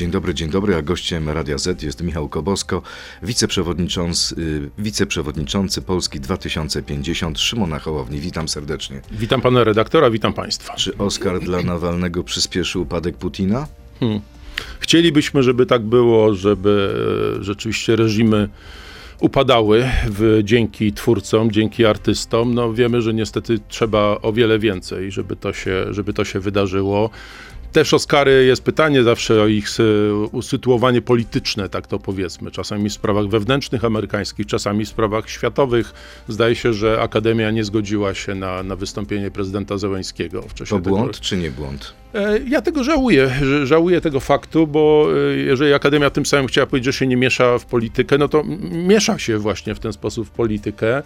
Dzień dobry, dzień dobry, a gościem Radia Z jest Michał Kobosko, wiceprzewodniczący, wiceprzewodniczący Polski 2050 Szymona Hołowni. Witam serdecznie. Witam pana redaktora, witam państwa. Czy Oskar dla Nawalnego przyspieszył upadek Putina? Hmm. Chcielibyśmy, żeby tak było, żeby e, rzeczywiście reżimy upadały w, dzięki twórcom, dzięki artystom. No wiemy, że niestety trzeba o wiele więcej, żeby to się, żeby to się wydarzyło. Też Oscary jest pytanie zawsze o ich usytuowanie polityczne, tak to powiedzmy. Czasami w sprawach wewnętrznych amerykańskich, czasami w sprawach światowych. Zdaje się, że Akademia nie zgodziła się na, na wystąpienie prezydenta Zełęńskiego w czasie To błąd czy nie błąd? E, ja tego żałuję, żałuję tego faktu, bo e, jeżeli Akademia tym samym chciała powiedzieć, że się nie miesza w politykę, no to miesza się właśnie w ten sposób w politykę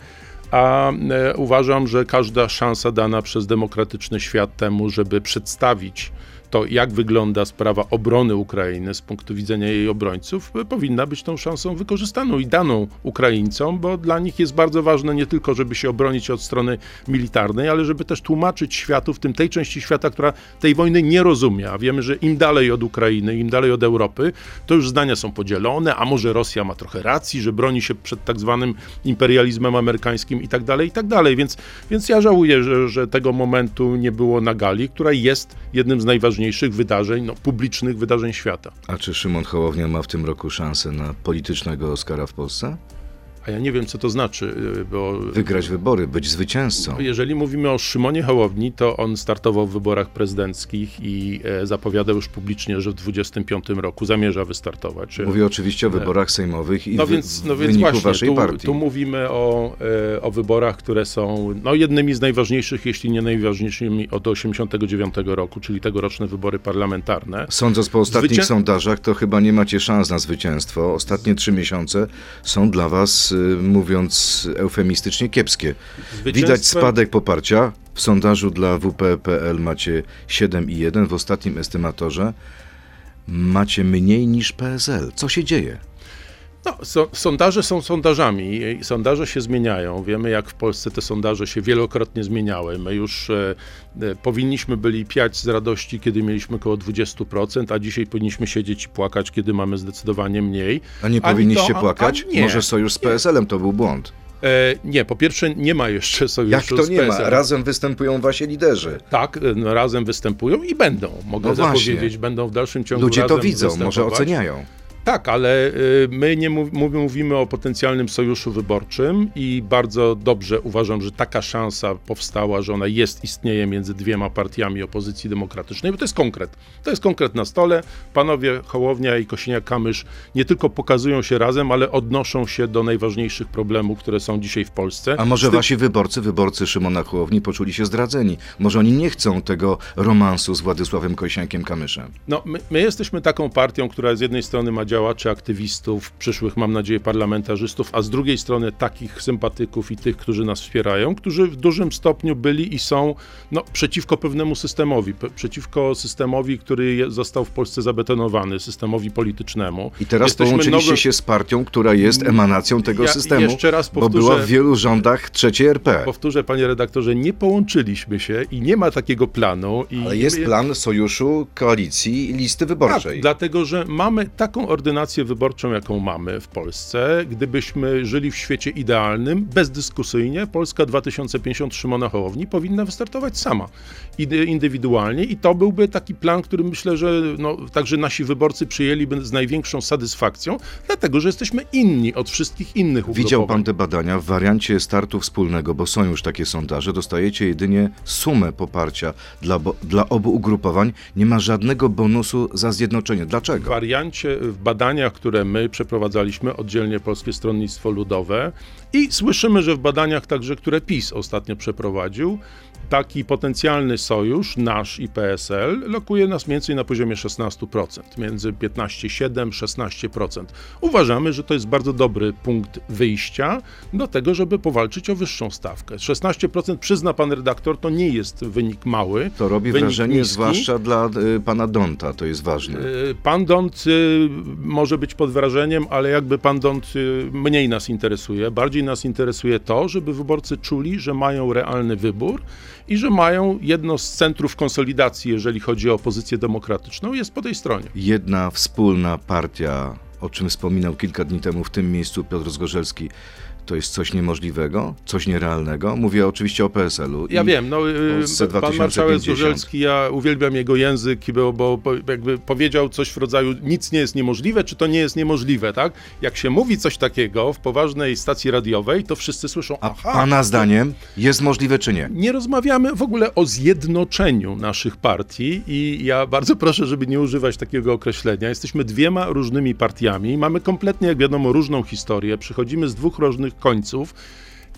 a e, uważam, że każda szansa dana przez demokratyczny świat temu, żeby przedstawić to, jak wygląda sprawa obrony Ukrainy z punktu widzenia jej obrońców, powinna być tą szansą wykorzystaną i daną Ukraińcom, bo dla nich jest bardzo ważne nie tylko, żeby się obronić od strony militarnej, ale żeby też tłumaczyć światu, w tym tej części świata, która tej wojny nie rozumie. A wiemy, że im dalej od Ukrainy, im dalej od Europy, to już zdania są podzielone, a może Rosja ma trochę racji, że broni się przed tak zwanym imperializmem amerykańskim i tak dalej, i tak dalej. Więc, więc ja żałuję, że, że tego momentu nie było na gali, która jest jednym z najważniejszych najważniejszych wydarzeń, no, publicznych wydarzeń świata. A czy Szymon Hołownia ma w tym roku szansę na politycznego Oscara w Polsce? A ja nie wiem, co to znaczy, y, bo... Wygrać wybory, być zwycięzcą. Jeżeli mówimy o Szymonie Hołowni, to on startował w wyborach prezydenckich i e, zapowiadał już publicznie, że w 2025 roku zamierza wystartować. Mówię oczywiście o wyborach sejmowych i no więc, no więc właśnie, waszej tu, partii. Tu mówimy o, e, o wyborach, które są no, jednymi z najważniejszych, jeśli nie najważniejszymi od 89 roku, czyli tegoroczne wybory parlamentarne. Sądząc po ostatnich Zwycię... sondażach, to chyba nie macie szans na zwycięstwo. Ostatnie trzy miesiące są dla was mówiąc eufemistycznie, kiepskie. Widać spadek poparcia. W sondażu dla WP.pl macie 7,1, w ostatnim estymatorze macie mniej niż PSL. Co się dzieje? No, so, sondaże są sondażami. Sondaże się zmieniają. Wiemy, jak w Polsce te sondaże się wielokrotnie zmieniały. My już e, e powinniśmy byli piać z radości, kiedy mieliśmy około 20%, a dzisiaj powinniśmy siedzieć i płakać, kiedy mamy zdecydowanie mniej. A nie powinniście to, płakać? A Może sojusz z PSL-em to był błąd. E, nie, po pierwsze nie ma jeszcze sojuszu Jak to nie ma? Razem występują wasi liderzy. Tak, no, razem występują i będą. Mogę no zapowiedzieć, właśnie. będą w dalszym ciągu Ludzie to widzą, może oceniają. Tak, ale y, my nie mów, mówimy o potencjalnym sojuszu wyborczym i bardzo dobrze uważam, że taka szansa powstała, że ona jest, istnieje między dwiema partiami opozycji demokratycznej, bo to jest konkret. To jest konkret na stole. Panowie Hołownia i Kosiniak-Kamysz nie tylko pokazują się razem, ale odnoszą się do najważniejszych problemów, które są dzisiaj w Polsce. A może tym... wasi wyborcy, wyborcy Szymona Hołowni poczuli się zdradzeni? Może oni nie chcą tego romansu z Władysławem Kosiniakiem-Kamyszem? No, my, my jesteśmy taką partią, która z jednej strony ma działaczy, aktywistów, przyszłych, mam nadzieję, parlamentarzystów, a z drugiej strony takich sympatyków i tych, którzy nas wspierają, którzy w dużym stopniu byli i są no, przeciwko pewnemu systemowi, przeciwko systemowi, który został w Polsce zabetonowany, systemowi politycznemu. I teraz Jesteśmy połączyliście się z partią, która jest emanacją tego ja systemu, jeszcze raz powtórzę, bo była w wielu rządach trzeciej RP. Powtórzę, panie redaktorze, nie połączyliśmy się i nie ma takiego planu. I Ale jest plan sojuszu, koalicji i listy wyborczej. Tak, dlatego, że mamy taką ordynację wyborczą, jaką mamy w Polsce. Gdybyśmy żyli w świecie idealnym, bezdyskusyjnie Polska 2050 Szymona Hołowni powinna wystartować sama, indywidualnie i to byłby taki plan, który myślę, że no, także nasi wyborcy przyjęliby z największą satysfakcją, dlatego, że jesteśmy inni od wszystkich innych ugrupowań. Widział pan te badania w wariancie startu wspólnego, bo są już takie sondaże, dostajecie jedynie sumę poparcia dla, dla obu ugrupowań, nie ma żadnego bonusu za zjednoczenie. Dlaczego? W wariancie, w badaniach, które my przeprowadzaliśmy, oddzielnie Polskie Stronnictwo Ludowe i słyszymy, że w badaniach także, które PiS ostatnio przeprowadził, taki potencjalny sojusz, nasz i PSL, lokuje nas mniej więcej na poziomie 16%, między 15,7-16%. Uważamy, że to jest bardzo dobry punkt wyjścia do tego, żeby powalczyć o wyższą stawkę. 16% przyzna pan redaktor, to nie jest wynik mały. To robi wrażenie, niski. zwłaszcza dla y, pana Donta, to jest ważne. Y, pan Dont y, może być pod wrażeniem, ale jakby pan y, mniej nas interesuje. Bardziej nas interesuje to, żeby wyborcy czuli, że mają realny wybór i że mają jedno z centrów konsolidacji, jeżeli chodzi o opozycję demokratyczną, jest po tej stronie. Jedna wspólna partia, o czym wspominał kilka dni temu w tym miejscu Piotr Zgorzelski, to jest coś niemożliwego, coś nierealnego. Mówię oczywiście o PSL-u. Ja wiem, no, y, pan marszałek Zgorzelski, ja uwielbiam jego język, bo, bo, jakby powiedział coś w rodzaju nic nie jest niemożliwe, czy to nie jest niemożliwe, tak? Jak się mówi coś takiego w poważnej stacji radiowej, to wszyscy słyszą, A aha, pana zdaniem jest możliwe, czy nie? Nie rozmawiamy w ogóle o zjednoczeniu naszych partii i ja bardzo proszę, żeby nie używać takiego określenia. Jesteśmy dwiema różnymi partiami, mamy kompletnie, jak wiadomo, różną historię, przychodzimy z dwóch różnych końców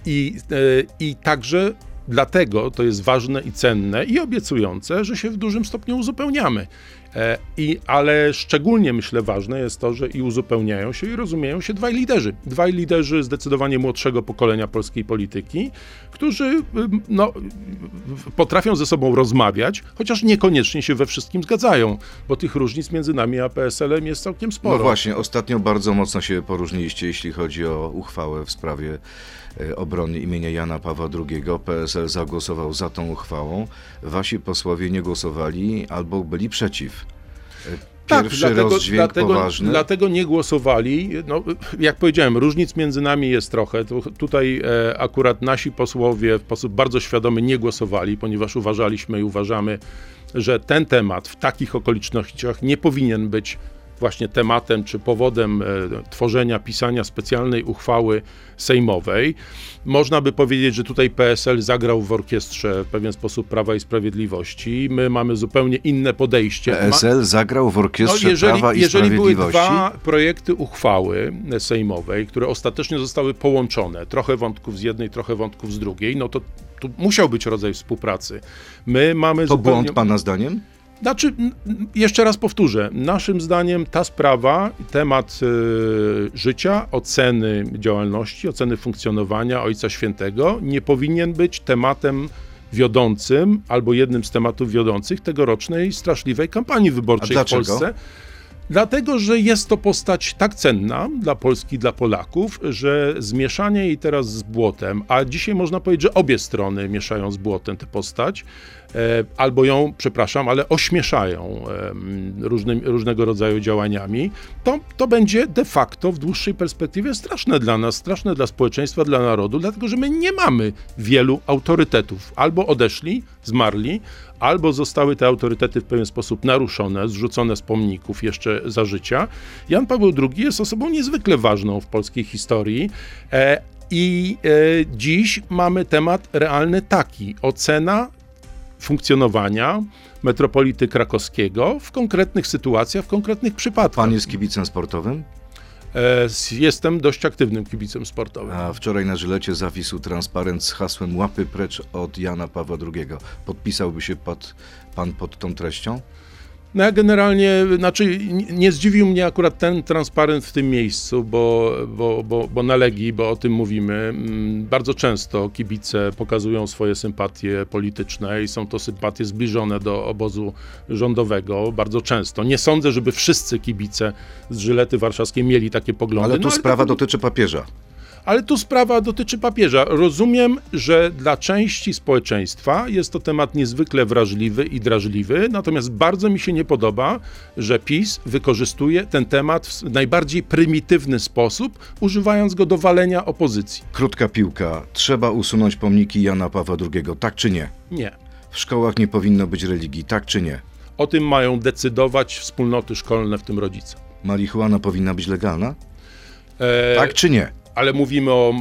i, e, i także dlatego to jest ważne i cenne i obiecujące, że się w dużym stopniu uzupełniamy. E, I, ale szczególnie myślę ważne jest to, że i uzupełniają się i rozumieją się dwaj liderzy. Dwaj liderzy zdecydowanie młodszego pokolenia polskiej polityki, którzy no, potrafią ze sobą rozmawiać, chociaż niekoniecznie się we wszystkim zgadzają, bo tych różnic między nami a PSL-em jest całkiem sporo. No właśnie, ostatnio bardzo mocno się poróżniliście, jeśli chodzi o uchwałę w sprawie e, obrony imienia Jana Pawła II. PSL zagłosował za tą uchwałą. Wasi posłowie nie głosowali albo byli przeciw. Tak, Pierwszy tak, dlatego, dlatego, poważny. dlatego nie głosowali. No, jak powiedziałem, różnic między nami jest trochę. tutaj e, akurat nasi posłowie w sposób bardzo świadomy nie głosowali, ponieważ uważaliśmy i uważamy, że ten temat w takich okolicznościach nie powinien być właśnie tematem czy powodem e, tworzenia, pisania specjalnej uchwały sejmowej. Można by powiedzieć, że tutaj PSL zagrał w orkiestrze w pewien sposób Prawa i Sprawiedliwości. My mamy zupełnie inne podejście. PSL zagrał w orkiestrze no, jeżeli, Prawa i jeżeli Sprawiedliwości? Jeżeli były dwa projekty uchwały sejmowej, które ostatecznie zostały połączone, trochę wątków z jednej, trochę wątków z drugiej, no to tu musiał być rodzaj współpracy. My mamy to zupełnie... błąd pana zdaniem? Znaczy, jeszcze raz powtórzę, naszym zdaniem ta sprawa, temat y, życia, oceny działalności, oceny funkcjonowania Ojca Świętego nie powinien być tematem wiodącym albo jednym z tematów wiodących tegorocznej straszliwej kampanii wyborczej w Polsce. Dlatego, że jest to postać tak cenna dla Polski, dla Polaków, że zmieszanie jej teraz z błotem, a dzisiaj można powiedzieć, że obie strony mieszają z błotem tę postać, albo ją, przepraszam, ale ośmieszają różnymi, różnego rodzaju działaniami, to, to będzie de facto w dłuższej perspektywie straszne dla nas, straszne dla społeczeństwa, dla narodu, dlatego że my nie mamy wielu autorytetów. Albo odeszli, zmarli, albo zostały te autorytety w pewien sposób naruszone, zrzucone z pomników jeszcze za życia. Jan Paweł II jest osobą niezwykle ważną w polskiej historii. E, I e, dziś mamy temat realny taki: ocena funkcjonowania metropolity krakowskiego w konkretnych sytuacjach, w konkretnych przypadkach. Pan jest kibicem sportowym? E, jestem dość aktywnym kibicem sportowym. A wczoraj na Żylecie zawisł transparent z hasłem łapy precz od Jana Pawła II. Podpisałby się pod, pan pod tą treścią? No ja generalnie, znaczy nie zdziwił mnie akurat ten transparent w tym miejscu, bo, bo, bo, bo na Legii, bo o tym mówimy, mm, bardzo często kibice pokazują swoje sympatie polityczne i są to sympatie zbliżone do obozu rządowego, bardzo często. Nie sądzę, żeby wszyscy kibice z Żylety Warszawskiej mieli takie poglądy. Ale tu no, ale sprawa to... dotyczy papieża. Ale tu sprawa dotyczy papieża. Rozumiem, że dla części społeczeństwa jest to temat niezwykle wrażliwy i drażliwy, natomiast bardzo mi się nie podoba, że PiS wykorzystuje ten temat w najbardziej prymitywny sposób, używając go do walenia opozycji. Krótka piłka. Trzeba usunąć pomniki Jana Pawła II, tak czy nie? Nie. W szkołach nie powinno być religii, tak czy nie? O tym mają decydować wspólnoty szkolne, w tym rodzice. Marihuana powinna być legalna? E... Tak czy nie? Ale mówimy o,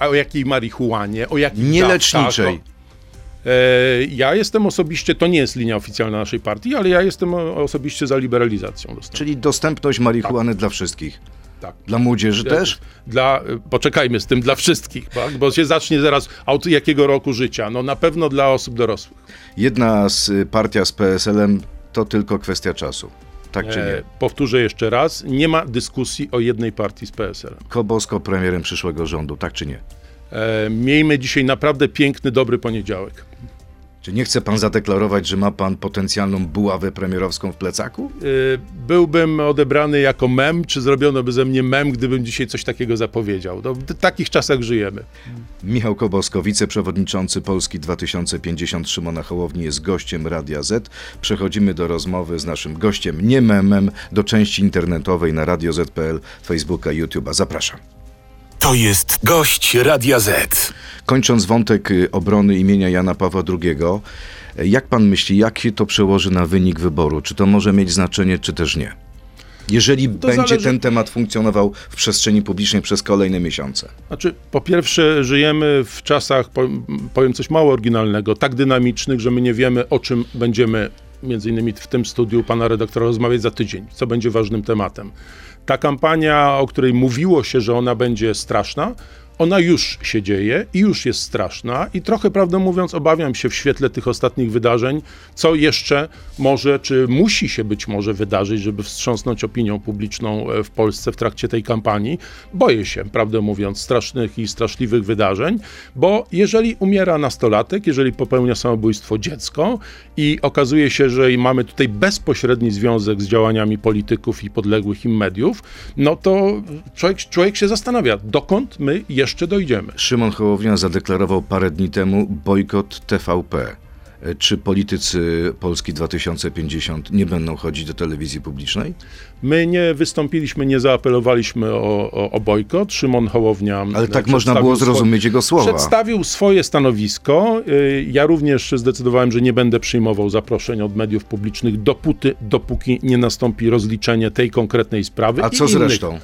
e, o jakiej marihuanie, o jakiej nieleczniczej. E, ja jestem osobiście, to nie jest linia oficjalna naszej partii, ale ja jestem osobiście za liberalizacją dostępu. Czyli dostępność marihuany tak. dla wszystkich. Tak. Dla młodzieży też? Dla, poczekajmy z tym, dla wszystkich, tak? bo się zacznie zaraz od jakiego roku życia. No na pewno dla osób dorosłych. Jedna z y, partia z PSL-em to tylko kwestia czasu. Tak czy nie? E, powtórzę jeszcze raz, nie ma dyskusji o jednej partii z PSL. Kobosko premierem przyszłego rządu, tak czy nie? E, miejmy dzisiaj naprawdę piękny, dobry poniedziałek. Czy nie chce pan zadeklarować, że ma pan potencjalną buławę premierowską w plecaku? Y, byłbym odebrany jako mem, czy zrobiono by ze mnie mem, gdybym dzisiaj coś takiego zapowiedział. No, w takich czasach żyjemy. Michał Kobosko, wiceprzewodniczący Polski 2050 Szymona Hołowni jest gościem Radia Z. Przechodzimy do rozmowy z naszym gościem, nie memem, do części internetowej na Radio Z.pl, Facebooka, YouTube'a. Zapraszam. To jest gość Radia Z. Kończąc wątek y, obrony imienia Jana Pawła II, jak pan myśli, jak się to przełoży na wynik wyboru? Czy to może mieć znaczenie, czy też nie? Jeżeli to będzie zależy... ten temat funkcjonował w przestrzeni publicznej przez kolejne miesiące. Znaczy, po pierwsze, żyjemy w czasach, powiem coś mało oryginalnego, tak dynamicznych, że my nie wiemy, o czym będziemy między innymi w tym studiu pana redaktora rozmawiać za tydzień, co będzie ważnym tematem. Ta kampania, o której mówiło się, że ona będzie straszna, ona już się dzieje i już jest straszna i trochę, prawdę mówiąc, obawiam się w świetle tych ostatnich wydarzeń, co jeszcze może, czy musi się być może wydarzyć, żeby wstrząsnąć opinią publiczną e, w Polsce w trakcie tej kampanii. Boję się, prawdę mówiąc, strasznych i straszliwych wydarzeń, bo jeżeli umiera nastolatek, jeżeli popełnia samobójstwo dziecko i okazuje się, że mamy tutaj bezpośredni związek z działaniami polityków i podległych im mediów, no to człowiek, człowiek się zastanawia, dokąd my jeszcze jeszcze dojdziemy. Szymon Hołownia zadeklarował parę dni temu bojkot TVP. Czy politycy Polski 2050 nie będą chodzić do telewizji publicznej? My nie wystąpiliśmy, nie zaapelowaliśmy o, o, o bojkot. Szymon Hołownia. Ale tak można było zrozumieć jego słowa. Przedstawił swoje stanowisko. Y, ja również zdecydowałem, że nie będę przyjmował zaproszeń od mediów publicznych, dopóty, dopóki nie nastąpi rozliczenie tej konkretnej sprawy. A co z resztą?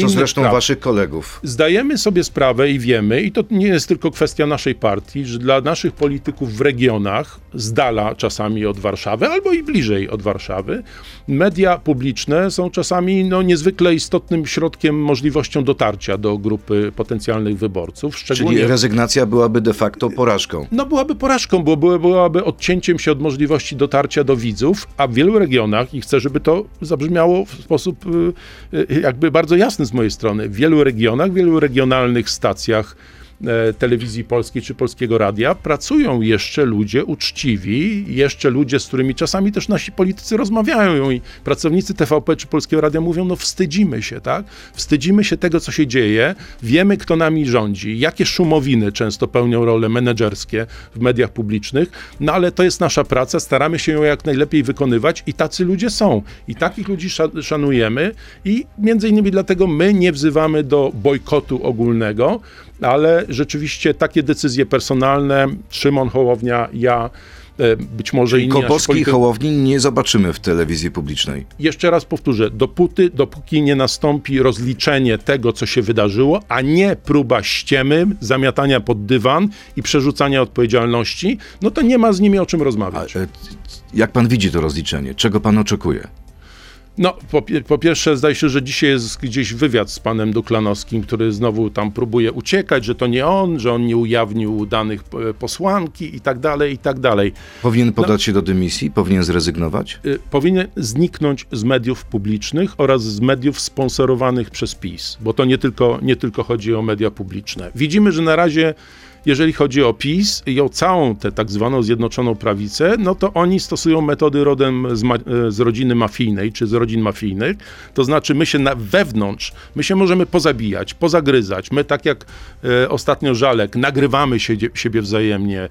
Co zresztą spraw. waszych kolegów. Zdajemy sobie sprawę i wiemy, i to nie jest tylko kwestia naszej partii, że dla naszych polityków w regionach, z dala czasami od Warszawy, albo i bliżej od Warszawy, media publiczne są czasami no, niezwykle istotnym środkiem, możliwością dotarcia do grupy potencjalnych wyborców. Szczególnie... Czyli rezygnacja byłaby de facto porażką. No byłaby porażką, bo byłaby odcięciem się od możliwości dotarcia do widzów, a w wielu regionach, i chcę, żeby to zabrzmiało w sposób y, y, jakby bardzo jasny, z mojej strony. W wielu regionach, w wielu regionalnych stacjach telewizji polskiej czy polskiego radia pracują jeszcze ludzie uczciwi, jeszcze ludzie, z którymi czasami też nasi politycy rozmawiają i pracownicy TVP czy polskiego radia mówią, no wstydzimy się, tak? Wstydzimy się tego, co się dzieje, wiemy, kto nami rządzi, jakie szumowiny często pełnią role menedżerskie w mediach publicznych, no ale to jest nasza praca, staramy się ją jak najlepiej wykonywać i tacy ludzie są. I takich ludzi szanujemy i między innymi dlatego my nie wzywamy do bojkotu ogólnego, ale rzeczywiście takie decyzje personalne, Szymon Hołownia, ja, e, być może Czyli inni Koboski i Hołowni nie zobaczymy w telewizji publicznej. Jeszcze raz powtórzę, dopóty, dopóki nie nastąpi rozliczenie tego, co się wydarzyło, a nie próba ściemy, zamiatania pod dywan i przerzucania odpowiedzialności, no to nie ma z nimi o czym rozmawiać. A, e, jak pan widzi to rozliczenie? Czego pan oczekuje? No, po, po, pierwsze, zdaje się, że dzisiaj jest gdzieś wywiad z panem Duklanowskim, który znowu tam próbuje uciekać, że to nie on, że on nie ujawnił danych e, posłanki i tak dalej, i tak dalej. Powinien podać no, się do dymisji? Powinien zrezygnować? Y, powinien zniknąć z mediów publicznych oraz z mediów sponsorowanych przez PiS, bo to nie tylko, nie tylko chodzi o media publiczne. Widzimy, że na razie jeżeli chodzi o PiS i o całą tę tak zwaną Zjednoczoną Prawicę, no to oni stosują metody rodem z, ma- z rodziny mafijnej, czy z rodzin mafijnych, to znaczy my się na, wewnątrz, my się możemy pozabijać, pozagryzać, my tak jak e, ostatnio Żalek, nagrywamy się, siebie wzajemnie e,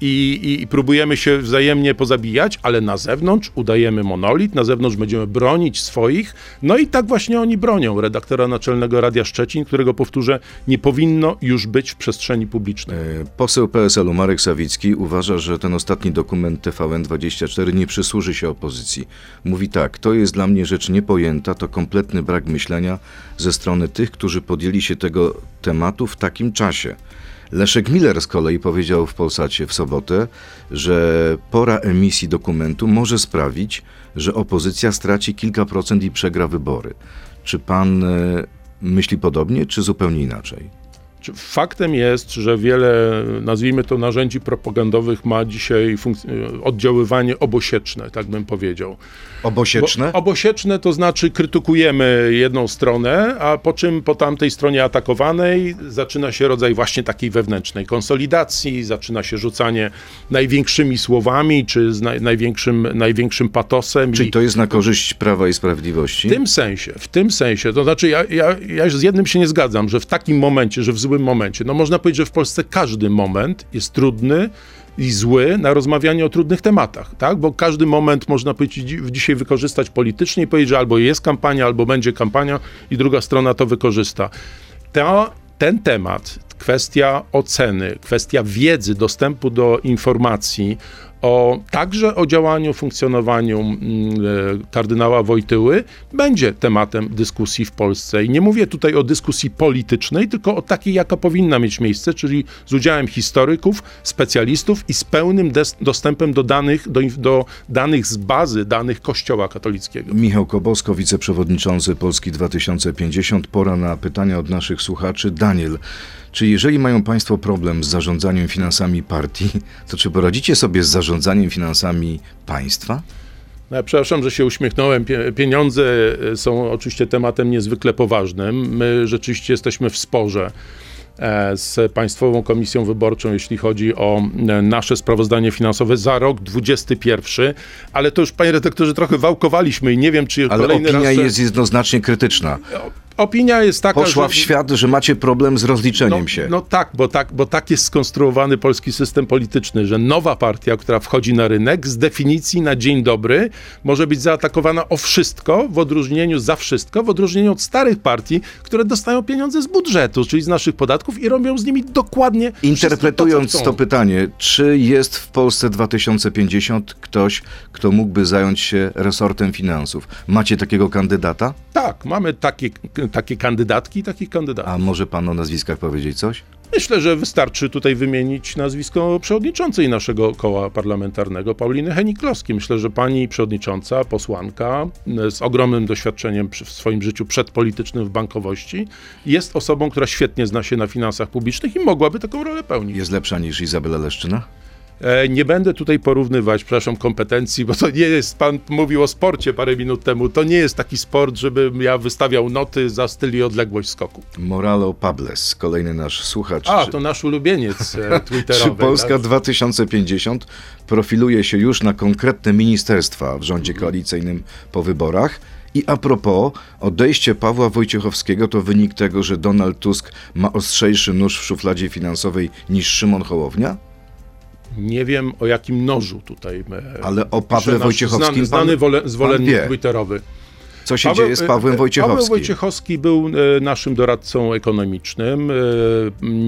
i, i próbujemy się wzajemnie pozabijać, ale na zewnątrz udajemy monolit, na zewnątrz będziemy bronić swoich, no i tak właśnie oni bronią redaktora naczelnego Radia Szczecin, którego powtórzę, nie powinno już być w przestrzeni publicznej publicznych. E, poseł PSL-u Marek Sawicki uważa, że ten ostatni dokument TVN24 nie przysłuży się opozycji. Mówi tak, to jest dla mnie rzecz niepojęta, to kompletny brak myślenia ze strony tych, którzy podjęli się tego tematu w takim czasie. Leszek Miller z kolei powiedział w Polsacie w sobotę, że pora emisji dokumentu może sprawić, że opozycja straci kilka procent i przegra wybory. Czy pan e, myśli podobnie, czy zupełnie inaczej? Faktem jest, że wiele, nazwijmy to, narzędzi propagandowych ma dzisiaj oddziaływanie obosieczne, tak bym powiedział. Obosieczne? Bo obosieczne to znaczy krytykujemy jedną stronę, a po czym po tamtej stronie atakowanej zaczyna się rodzaj właśnie takiej wewnętrznej konsolidacji, zaczyna się rzucanie największymi słowami, czy z naj, największym, największym patosem. Czyli to jest na korzyść Prawa i Sprawiedliwości? W tym sensie, w tym sensie. To znaczy ja, ja, ja z jednym się nie zgadzam, że w takim momencie, że w złym momencie, no można powiedzieć, że w Polsce każdy moment jest trudny, i zły na rozmawianie o trudnych tematach, tak? Bo każdy moment można powiedzieć dzisiaj wykorzystać politycznie i powiedzieć, że albo jest kampania, albo będzie kampania i druga strona to wykorzysta. Ten temat, kwestia oceny, kwestia wiedzy, dostępu do informacji, o, także o działaniu, funkcjonowaniu mm, e, kardynała Wojtyły będzie tematem dyskusji w Polsce. I nie mówię tutaj o dyskusji politycznej, tylko o takiej, jaka powinna mieć miejsce, czyli z udziałem historyków, specjalistów i z pełnym dostępem do danych, do, do danych z bazy danych Kościoła katolickiego. Michał Kobosko, wiceprzewodniczący Polski 2050. Pora na pytania od naszych słuchaczy. Daniel, czy jeżeli mają Państwo problem z zarządzaniem finansami partii, to czy poradzicie sobie z zarządzaniem finansami państwa? No, przepraszam, że się uśmiechnąłem. Pieniądze e, są oczywiście tematem niezwykle poważnym. My rzeczywiście jesteśmy w sporze e, z Państwową Komisją Wyborczą, jeśli chodzi o e, nasze sprawozdanie finansowe za rok 2021, ale to już, panie redaktorze, trochę wałkowaliśmy i nie wiem, czy ale kolejny raz... Opinia jest jednoznacznie krytyczna. Opinia jest taka, Poszła że... w świat, że macie problem z rozliczeniem no, się. No tak bo, tak, bo tak jest skonstruowany polski system polityczny, że nowa partia, która wchodzi na rynek, z definicji na dzień dobry może być zaatakowana o wszystko, w odróżnieniu za wszystko, w odróżnieniu od starych partii, które dostają pieniądze z budżetu, czyli z naszych podatków i robią z nimi dokładnie Interpretując to, to pytanie, czy jest w Polsce 2050 ktoś, kto mógłby zająć się resortem finansów? Macie takiego kandydata? Tak, mamy takie takie kandydatki i takich kandydatów. A może pan o nazwiskach powiedzieć coś? Myślę, że wystarczy tutaj wymienić nazwisko przewodniczącej naszego koła parlamentarnego, Pauliny Heniklowskiej. Myślę, że pani przewodnicząca, posłanka z ogromnym doświadczeniem w swoim życiu przedpolitycznym w bankowości, jest osobą, która świetnie zna się na finansach publicznych i mogłaby taką rolę pełnić. Jest lepsza niż Izabela Leszczyna? E, nie będę tutaj porównywać, przepraszam, kompetencji, bo to nie jest, pan mówił o sporcie parę minut temu, to nie jest taki sport, żebym ja wystawiał noty za styl i odległość skoku. Moralo Pables, kolejny nasz słuchacz. A, to nasz ulubieniec e, twitterowy. Czy Polska tak? 2050 profiluje się już na konkretne ministerstwa w rządzie koalicyjnym po wyborach? I a propos, odejście Pawła Wojciechowskiego to wynik tego, że Donald Tusk ma ostrzejszy nóż w szufladzie finansowej niż Szymon Hołownia? Nie wiem o jakim nożu tutaj. E, Ale o Pawle Wojciechowskim. Znany, znany zwolennik twitterowy. Co się Paweł, dzieje z Pawłem e, Wojciechowskim? Paweł Wojciechowski był e, naszym doradcą ekonomicznym. E,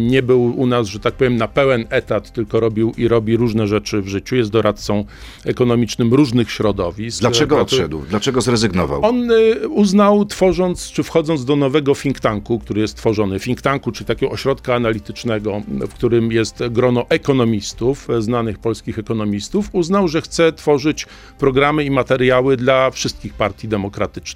nie był u nas, że tak powiem, na pełen etat, tylko robił i robi różne rzeczy w życiu. Jest doradcą ekonomicznym różnych środowisk. Dlaczego odszedł? Dlaczego zrezygnował? On uznał, tworząc czy wchodząc do nowego think tanku, który jest tworzony, think tanku, czy takiego ośrodka analitycznego, w którym jest grono ekonomistów, znanych polskich ekonomistów, uznał, że chce tworzyć programy i materiały dla wszystkich partii demokratycznych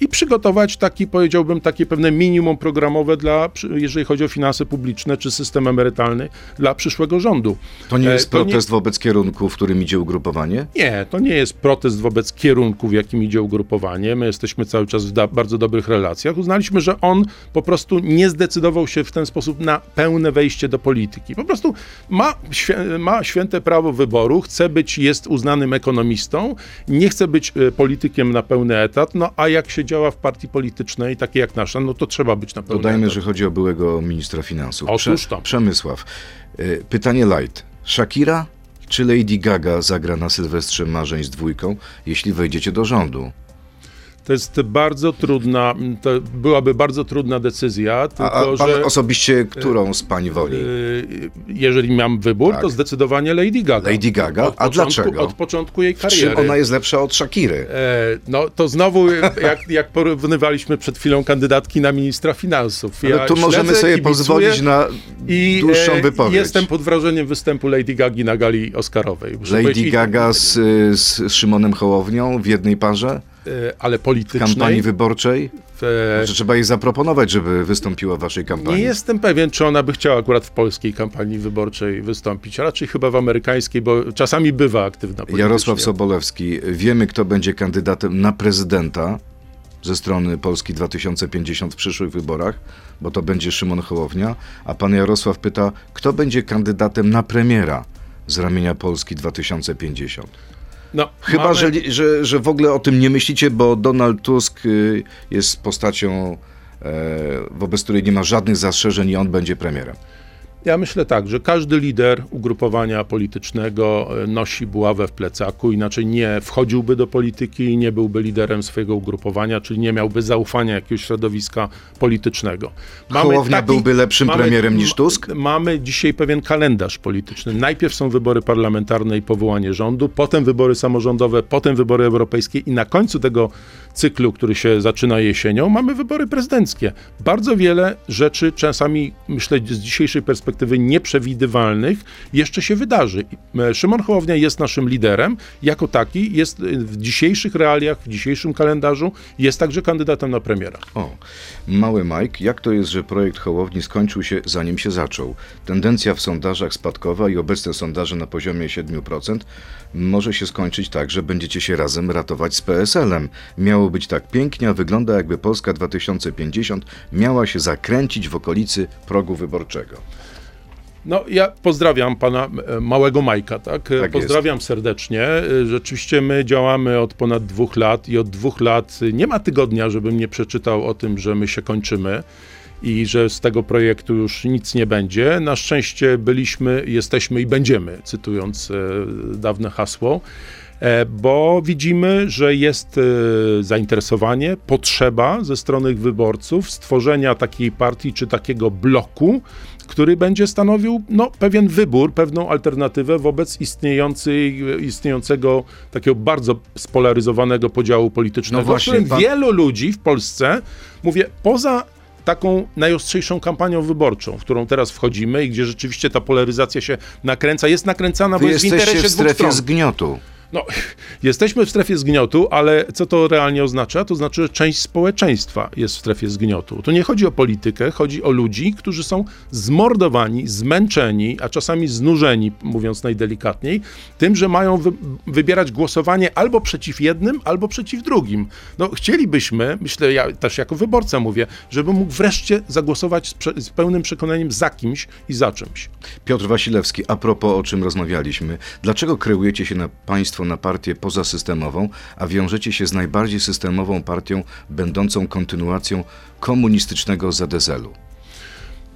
i przygotować taki, powiedziałbym, takie pewne minimum programowe dla, jeżeli chodzi o finanse publiczne czy system emerytalny dla przyszłego rządu. To nie jest e, to protest nie... wobec kierunku, w którym idzie ugrupowanie? Nie, to nie jest protest wobec kierunku, w jakim idzie ugrupowanie. My jesteśmy cały czas w da bardzo dobrych relacjach. Uznaliśmy, że on po prostu nie zdecydował się w ten sposób na pełne wejście do polityki. Po prostu ma, świę ma święte prawo wyboru, chce być, jest uznanym ekonomistą, nie chce być e, politykiem na pełny etat, no a jak się działa w partii politycznej, takiej jak nasza, no to trzeba być na pewno. Dodajmy, że chodzi o byłego ministra finansów. Otóż to. Przemysław. Y, pytanie light. Shakira czy Lady Gaga zagra na Sylwestrze Marzeń z dwójką, jeśli wejdziecie do rządu? To jest bardzo trudna, to byłaby bardzo trudna decyzja. Tylko, a, a pan że, osobiście którą z pani woli? E, jeżeli mam wybór, tak. to zdecydowanie Lady Gaga. Lady Gaga? Od a początku, dlaczego? Od początku jej kariery. Czym ona jest lepsza od Shakiry? E, no to znowu, jak, jak porównywaliśmy przed chwilą kandydatki na ministra finansów. Ja Ale tu możemy sobie pozwolić na i, dłuższą e, wypowiedź. Jestem pod wrażeniem występu Lady Gagi na gali Oscarowej. Lady Gaga z, z Szymonem Hołownią w jednej parze? E, ale politycznej. W kampanii wyborczej? Znaczy, trzeba jej zaproponować, żeby wystąpiła w waszej kampanii. Nie jestem pewien, czy ona by chciała akurat w polskiej kampanii wyborczej wystąpić, raczej chyba w amerykańskiej, bo czasami bywa aktywna politycznie. Jarosław Sobolewski, wiemy, kto będzie kandydatem na prezydenta ze strony Polski 2050 w przyszłych wyborach, bo to będzie Szymon Hołownia, a pan Jarosław pyta, kto będzie kandydatem na premiera z ramienia Polski 2050. No, Chyba, mamy... że, że, że w ogóle o tym nie myślicie, bo Donald Tusk y, jest postacią, e, wobec której nie ma żadnych zastrzeżeń i on będzie premierem. Ja myślę tak, że każdy lider ugrupowania politycznego e, nosi buławę w plecaku, inaczej nie wchodziłby do polityki i nie byłby liderem swojego ugrupowania, czyli nie miałby zaufania jakiegoś środowiska politycznego. Mamy Hołownia taki, byłby lepszym mamy, premierem niż Tusk? Mamy dzisiaj pewien kalendarz polityczny. Najpierw są wybory parlamentarne i powołanie rządu, potem wybory samorządowe, potem wybory europejskie i na końcu tego cyklu, który się zaczyna jesienią, mamy wybory prezydenckie. Bardzo wiele rzeczy, czasami myślę z dzisiejszej perspektywy nieprzewidywalnych, jeszcze się wydarzy. E, Szymon Hołownia jest naszym liderem, jako taki jest w dzisiejszych realiach, w dzisiejszym kalendarzu, jest także kandydatem na premiera. O, mały Mike, jak to jest, że projekt Hołowni skończył się zanim się zaczął? Tendencja w sondażach spadkowa i obecne sondaże na poziomie 7% może się skończyć tak, że będziecie się razem ratować z PSL-em. Miało być tak pięknie, a wygląda jakby Polska 2050 miała się zakręcić w okolicy progu wyborczego. No, ja pozdrawiam pana e, małego Majka, tak? tak pozdrawiam jest. serdecznie. E, rzeczywiście my działamy od ponad dwóch lat i od dwóch lat nie ma tygodnia, żebym nie przeczytał o tym, że my się kończymy i że z tego projektu już nic nie będzie. Na szczęście byliśmy, jesteśmy i będziemy, cytując e, dawne hasło, e, bo widzimy, że jest e, zainteresowanie, potrzeba ze strony wyborców stworzenia takiej partii czy takiego bloku, który będzie stanowił no, pewien wybór, pewną alternatywę wobec istniejącej, istniejącego takiego bardzo spolaryzowanego podziału politycznego, no właśnie, w którym pan... wielu ludzi w Polsce, mówię, poza taką najostrzejszą kampanią wyborczą, w którą teraz wchodzimy i gdzie rzeczywiście ta polaryzacja się nakręca, jest nakręcana, Wy bo jest w interesie w strefie zgniotu. No, jesteśmy w strefie zgniotu, ale co to realnie oznacza? To znaczy, że część społeczeństwa jest w strefie zgniotu. Tu nie chodzi o politykę, chodzi o ludzi, którzy są zmordowani, zmęczeni, a czasami znużeni, mówiąc najdelikatniej, tym, że mają wy wybierać głosowanie albo przeciw jednym, albo przeciw drugim. No, chcielibyśmy, myślę, ja też jako wyborca mówię, żeby mógł wreszcie zagłosować z, z pełnym przekonaniem za kimś i za czymś. Piotr Wasilewski, a propos o czym rozmawialiśmy, dlaczego kreujecie się na państwo na partię pozasystemową, a wiążecie się z najbardziej systemową partią, będącą kontynuacją komunistycznego ZSL-u.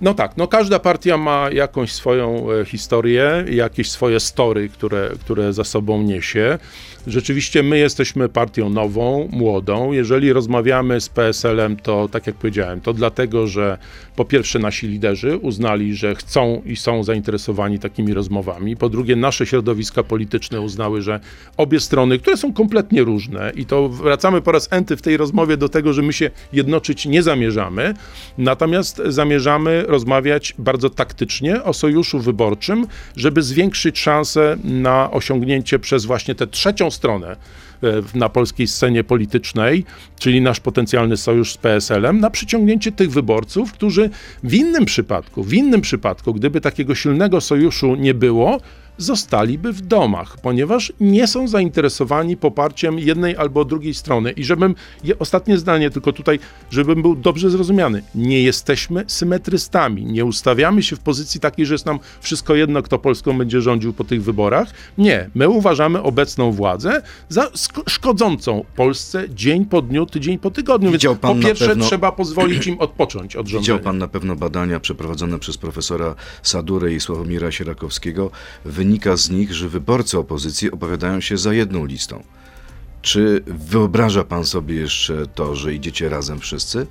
No tak, no każda partia ma jakąś swoją e, historię, jakieś swoje story, które, które za sobą niesie. Rzeczywiście my jesteśmy partią nową, młodą. Jeżeli rozmawiamy z PSL-em, to tak jak powiedziałem, to dlatego, że po pierwsze nasi liderzy uznali, że chcą i są zainteresowani takimi rozmowami. Po drugie, nasze środowiska polityczne uznały, że obie strony, które są kompletnie różne, i to wracamy po raz enty w tej rozmowie do tego, że my się jednoczyć nie zamierzamy, natomiast zamierzamy rozmawiać bardzo taktycznie o sojuszu wyborczym, żeby zwiększyć szanse na osiągnięcie przez właśnie tę trzecią stronę e, na polskiej scenie politycznej, czyli nasz potencjalny sojusz z PSL-em, na przyciągnięcie tych wyborców, którzy w innym przypadku, w innym przypadku, gdyby takiego silnego sojuszu nie było, zostaliby w domach, ponieważ nie są zainteresowani poparciem jednej albo drugiej strony. I żebym, ostatnie zdanie tylko tutaj, żebym był dobrze zrozumiany, nie jesteśmy symetrystami, nie ustawiamy się w pozycji takiej, że jest nam wszystko jedno, kto Polską będzie rządził po tych wyborach. Nie, my uważamy obecną władzę za szkodzącą Polsce dzień po dniu, tydzień po tygodniu. Widział Więc po pierwsze pewno... trzeba pozwolić im odpocząć od rządzenia. Widział pan na pewno badania przeprowadzone przez profesora Sadurę i Sławomira Sierakowskiego. Wy wynika z nich, że wyborcy opozycji opowiadają się za jedną listą. Czy wyobraża pan sobie jeszcze to, że idziecie razem wszyscy?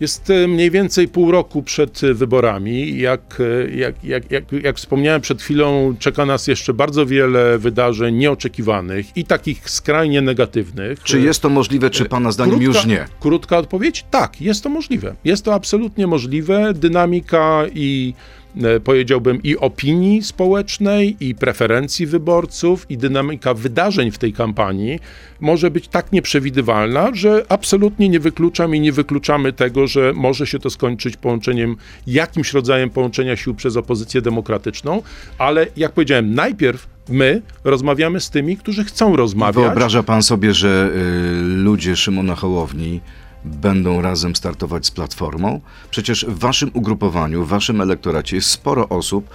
Jest e, mniej więcej pół roku przed wyborami. Jak, e, jak, jak, jak, jak wspomniałem przed chwilą, czeka nas jeszcze bardzo wiele wydarzeń nieoczekiwanych i takich skrajnie negatywnych. Czy jest to możliwe, czy Pana zdaniem krótka, już nie? Krótka odpowiedź? Tak, jest to możliwe. Jest to absolutnie możliwe. Dynamika i e, powiedziałbym, i opinii społecznej, i preferencji wyborców, i dynamika wydarzeń w tej kampanii może być tak nieprzewidywalna, że absolutnie nie wykluczam i nie wykluczamy tego, że może się to skończyć połączeniem, jakimś rodzajem połączenia sił przez opozycję demokratyczną, ale jak powiedziałem, najpierw my rozmawiamy z tymi, którzy chcą rozmawiać. Wyobraża pan sobie, że y, ludzie Szymona Hołowni będą razem startować z Platformą? Przecież w waszym ugrupowaniu, w waszym elektoracie jest sporo osób,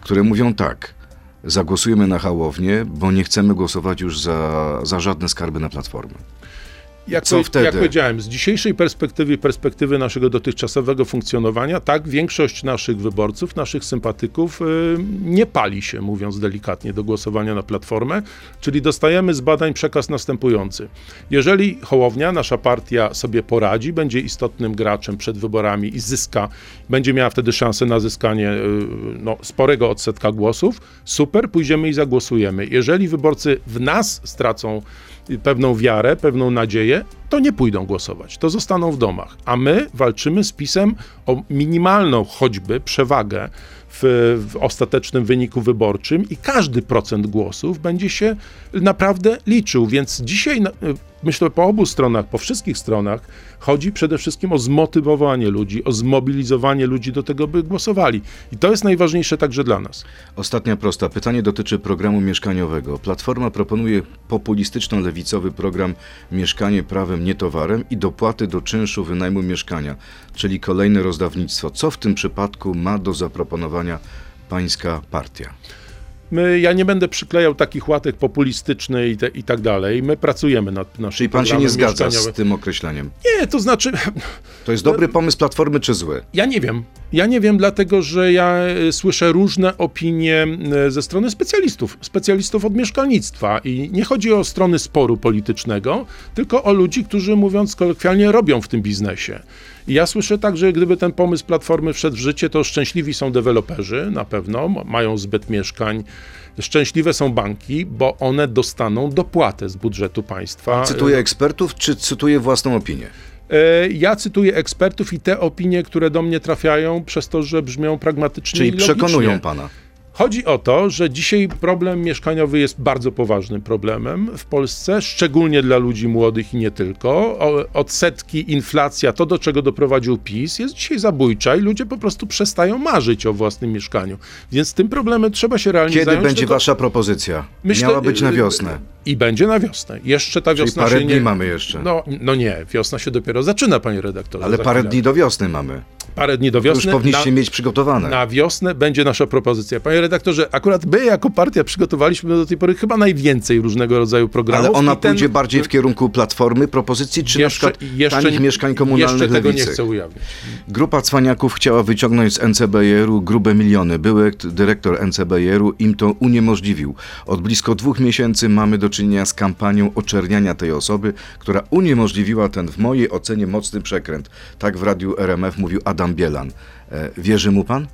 które mówią tak, zagłosujemy na Hołownię, bo nie chcemy głosować już za, za żadne skarby na Platformę. Jak, Co wtedy? jak powiedziałem, z dzisiejszej perspektywy, perspektywy naszego dotychczasowego funkcjonowania, tak, większość naszych wyborców, naszych sympatyków y, nie pali się, mówiąc delikatnie, do głosowania na Platformę, czyli dostajemy z badań przekaz następujący. Jeżeli Hołownia, nasza partia sobie poradzi, będzie istotnym graczem przed wyborami i zyska, będzie miała wtedy szansę na zyskanie y, no, sporego odsetka głosów, super, pójdziemy i zagłosujemy. Jeżeli wyborcy w nas stracą pewną wiarę, pewną nadzieję, to nie pójdą głosować, to zostaną w domach. A my walczymy z PiSem o minimalną choćby przewagę w, w, ostatecznym wyniku wyborczym i każdy procent głosów będzie się naprawdę liczył. Więc dzisiaj, myślę, po obu stronach, po wszystkich stronach, chodzi przede wszystkim o zmotywowanie ludzi, o zmobilizowanie ludzi do tego, by głosowali. I to jest najważniejsze także dla nas. Ostatnia prosta. Pytanie dotyczy programu mieszkaniowego. Platforma proponuje populistyczno-lewicowy program Mieszkanie prawem, nie towarem i dopłaty do czynszu wynajmu mieszkania, czyli kolejne rozdawnictwo. Co w tym przypadku ma do zaproponowania pańska partia? My, ja nie będę przyklejał takich łatek populistycznych i, te, i tak dalej. My pracujemy nad naszym Czyli pan się nie zgadza z tym określeniem? Nie, to znaczy... To jest dobry pomysł Platformy czy zły? Ja nie wiem. Ja nie wiem, dlatego że ja e, słyszę różne opinie ze strony specjalistów, specjalistów od mieszkalnictwa i nie chodzi o strony sporu politycznego, tylko o ludzi, którzy mówiąc kolokwialnie robią w tym biznesie. Ja słyszę tak, że gdyby ten pomysł Platformy wszedł w życie, to szczęśliwi są deweloperzy na pewno, mają zbyt mieszkań. Szczęśliwe są banki, bo one dostaną dopłatę z budżetu państwa. Cytuję ekspertów, czy cytuję własną opinię? E, ja cytuję ekspertów i te opinie, które do mnie trafiają, przez to, że brzmią pragmatycznie. Czyli przekonują pana. Chodzi o to, że dzisiaj problem mieszkaniowy jest bardzo poważnym problemem w Polsce, szczególnie dla ludzi młodych i nie tylko. Odsetki, inflacja, to do czego doprowadził PiS, jest dzisiaj zabójcza i ludzie po prostu przestają marzyć o własnym mieszkaniu. Więc tym problemem trzeba się realnie Kiedy zająć. będzie tylko... wasza propozycja? Myślę, Miała być na wiosnę. I będzie na wiosnę. Jeszcze ta Czyli wiosna parę się dni nie... mamy jeszcze. No, no nie, wiosna się dopiero zaczyna, panie redaktorze. Ale parę dni do wiosny mamy. Parę dni do To wiosny. już powinniście na... mieć przygotowane. Na wiosnę będzie nasza propozycja. Panie redaktorze, akurat my jako partia przygotowaliśmy do tej pory chyba najwięcej różnego rodzaju programów. Ale ona ten- pójdzie bardziej w kierunku platformy propozycji, czy jeszcze, na przykład jeszcze, tanich mieszkań komunalnych Jeszcze tego nie chcę ujawnić. Grupa cwaniaków chciała wyciągnąć z NCBR-u grube miliony. Były dyrektor NCBR-u im to uniemożliwił. Od blisko dwóch miesięcy mamy do czynienia z kampanią oczerniania tej osoby, która uniemożliwiła ten w mojej ocenie mocny przekręt. Tak w radiu RMF mówił Adam Bielan. E, wierzy mu pan?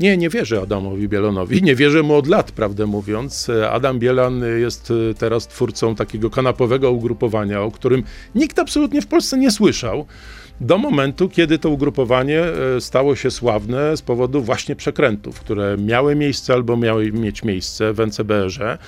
Nie, nie wierzę Adamowi Bielonowi. Nie wierzę mu od lat, prawdę mówiąc. Adam Bielan jest e, teraz twórcą takiego kanapowego ugrupowania, o którym nikt absolutnie w Polsce nie słyszał. Do momentu, kiedy to ugrupowanie e, stało się sławne z powodu właśnie przekrętów, które miały miejsce albo miały mieć miejsce w NCBR-ze.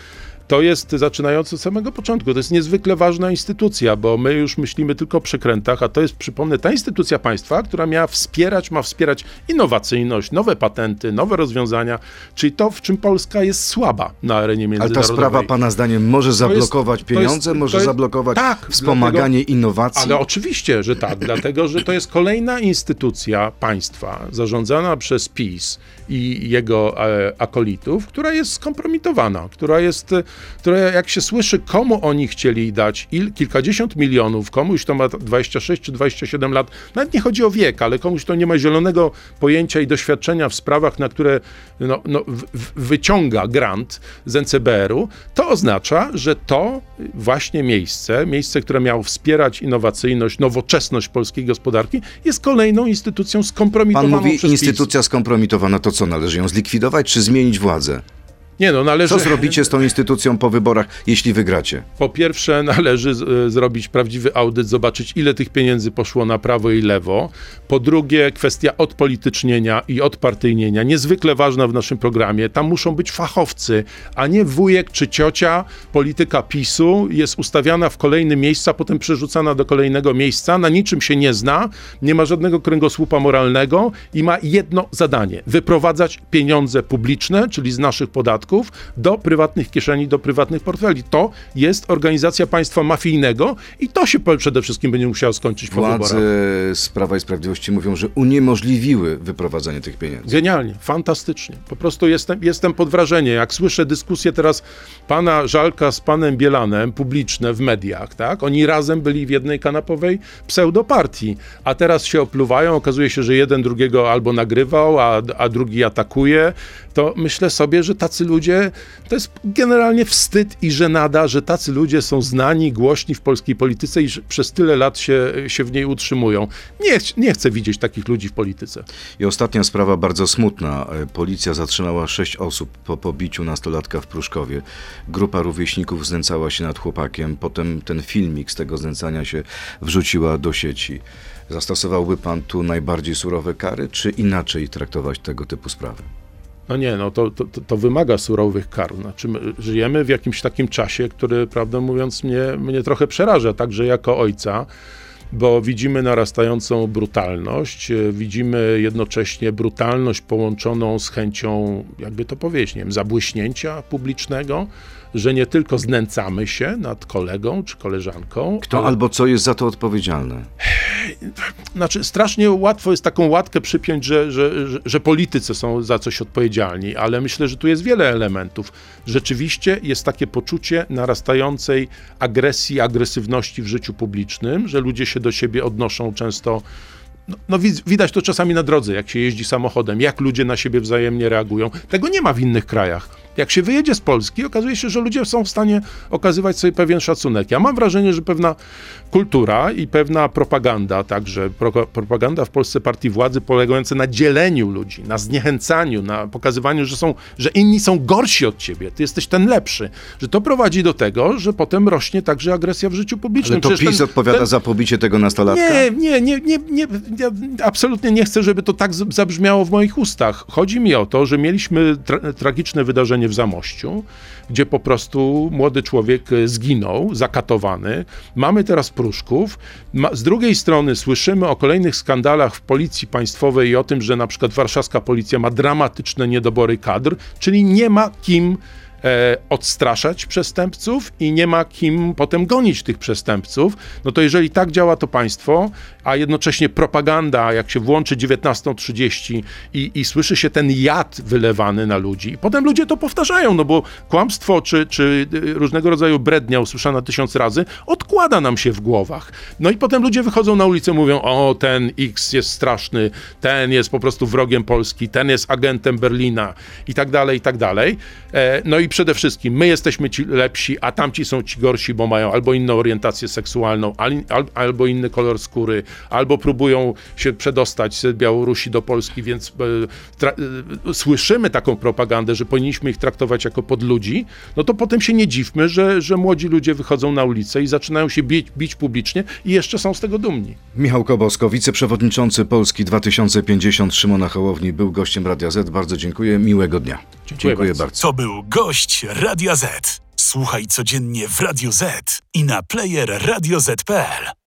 To jest zaczynając od samego początku. To jest niezwykle ważna instytucja, bo my już myślimy tylko o przekrętach, a to jest, przypomnę, ta instytucja państwa, która miała wspierać, ma wspierać innowacyjność, nowe patenty, nowe rozwiązania, czyli to, w czym Polska jest słaba na arenie Ale ta międzynarodowej. sprawa pana zdaniem może zablokować to jest- pieniądze, może to jest- zablokować tak, wspomaganie innowacji? Ale oczywiście, że tak, dlatego że to jest kolejna instytucja państwa zarządzana przez PiS i jego e, akolitów, która jest skompromitowana, która jest, e, która jak się słyszy, komu oni chcieli dać il, kilkadziesiąt milionów, komuś to ma 26 czy 27 lat, nawet nie chodzi o wiek, ale komuś to nie ma zielonego pojęcia i doświadczenia w sprawach, na które no, no, wyciąga grant z NCBR-u, to oznacza, że to właśnie miejsce, miejsce, które miało wspierać innowacyjność, nowoczesność polskiej gospodarki, jest kolejną instytucją Pan skompromitowaną mówi przez PiS. instytucja skompromitowana, to co, należy ją zlikwidować czy zmienić władzę? Nie no, należy... Co zrobicie z tą instytucją po wyborach, jeśli wygracie? Po pierwsze, należy z, zrobić prawdziwy audyt, zobaczyć, ile tych pieniędzy poszło na prawo i lewo. Po drugie, kwestia odpolitycznienia i odpartyjnienia, niezwykle ważna w naszym programie. Tam muszą być fachowcy, a nie wujek czy ciocia. Polityka PiSu jest ustawiana w kolejne miejsca, potem przerzucana do kolejnego miejsca, na niczym się nie zna, nie ma żadnego kręgosłupa moralnego i ma jedno zadanie: wyprowadzać pieniądze publiczne, czyli z naszych podatków do prywatnych kieszeni, do prywatnych portfeli. To jest organizacja państwa mafijnego i to się przede wszystkim będzie musiało skończyć po Władze wyborach. z Prawa i Sprawiedliwości mówią, że uniemożliwiły wyprowadzenie tych pieniędzy. Genialnie, fantastycznie. Po prostu jestem, jestem pod wrażeniem, jak słyszę dyskusję teraz pana Żalka z panem Bielanem, publiczne w mediach, tak? Oni razem byli w jednej kanapowej pseudopartii, a teraz się opluwają, okazuje się, że jeden drugiego albo nagrywał, a, a drugi atakuje. To myślę sobie, że tacy ludzie ludzie, to jest generalnie wstyd i żenada, że tacy ludzie są znani, głośni w polskiej polityce i przez tyle lat się, się w niej utrzymują. Nie, nie chcę widzieć takich ludzi w polityce. I ostatnia sprawa bardzo smutna. E, policja zatrzymała sześć osób po pobiciu nastolatka w Pruszkowie. Grupa rówieśników znęcała się nad chłopakiem. Potem ten filmik z tego znęcania się wrzuciła do sieci. Zastosowałby pan tu najbardziej surowe kary, czy inaczej traktować tego typu sprawy? No nie, no to, to, to wymaga surowych kar. Znaczy, żyjemy w jakimś takim czasie, który, prawdę mówiąc, mnie, mnie trochę przeraża, także jako ojca, bo widzimy narastającą brutalność, e, widzimy jednocześnie brutalność połączoną z chęcią, jakby to powiedzieć, nie wiem, zabłyśnięcia publicznego, że nie tylko znęcamy się nad kolegą czy koleżanką. Kto ale... albo co jest za to odpowiedzialne? Znaczy, strasznie łatwo jest taką łatkę przypiąć, że, że, że, że politycy są za coś odpowiedzialni, ale myślę, że tu jest wiele elementów. Rzeczywiście jest takie poczucie narastającej agresji, agresywności w życiu publicznym, że ludzie się do siebie odnoszą często no, no, widać to czasami na drodze, jak się jeździ samochodem, jak ludzie na siebie wzajemnie reagują. Tego nie ma w innych krajach. Jak się wyjedzie z Polski, okazuje się, że ludzie są w stanie okazywać sobie pewien szacunek. Ja mam wrażenie, że pewna kultura i pewna propaganda, także pro, propaganda w Polsce partii władzy polegająca na dzieleniu ludzi, na zniechęcaniu, na pokazywaniu, że, są, że inni są gorsi od ciebie, ty jesteś ten lepszy, że to prowadzi do tego, że potem rośnie także agresja w życiu publicznym. Ale to Przecież PiS ten, odpowiada ten... za pobicie tego nastolatka? Nie, nie, nie, nie, nie ja absolutnie nie chcę, żeby to tak zabrzmiało w moich ustach. Chodzi mi o to, że mieliśmy tra tragiczne wydarzenie w Zamościu, gdzie po prostu młody człowiek e, zginął, zakatowany. Mamy teraz Pruszków. Z drugiej strony słyszymy o kolejnych skandalach w policji państwowej i o tym, że na przykład warszawska policja ma dramatyczne niedobory kadr, czyli nie ma kim e, odstraszać przestępców i nie ma kim potem gonić tych przestępców, no to jeżeli tak działa to państwo, a jednocześnie propaganda, jak się włączy 19.30 i, i słyszy się ten jad wylewany na ludzi, i potem ludzie to powtarzają, no bo kłamstwo czy, czy y, różnego rodzaju brednia usłyszana tysiąc razy odkłada nam się w głowach. No i potem ludzie wychodzą na ulicę mówią, o ten X jest straszny, ten jest po prostu wrogiem Polski, ten jest agentem Berlina i tak dalej, i tak dalej. E, no i przede wszystkim my jesteśmy ci lepsi, a tamci są ci gorsi, bo mają albo inną orientację seksualną, albo inny kolor skóry, albo próbują się przedostać z Białorusi do Polski, więc e, e, słyszymy taką propagandę, że powinniśmy ich traktować jako podludzi, no to potem się nie dziwmy, że, że młodzi ludzie wychodzą na ulicę i zaczynają się bić, bić publicznie i jeszcze są z tego dumni. Michał Kobosko, wiceprzewodniczący Polski 2050 Szymona Hołowni był gościem Radia Z. Bardzo dziękuję, miłego dnia. Dziękuję, dziękuję bardzo. bardzo. To był gość Z. Słuchaj codziennie w Radio Z i na player radioz.pl.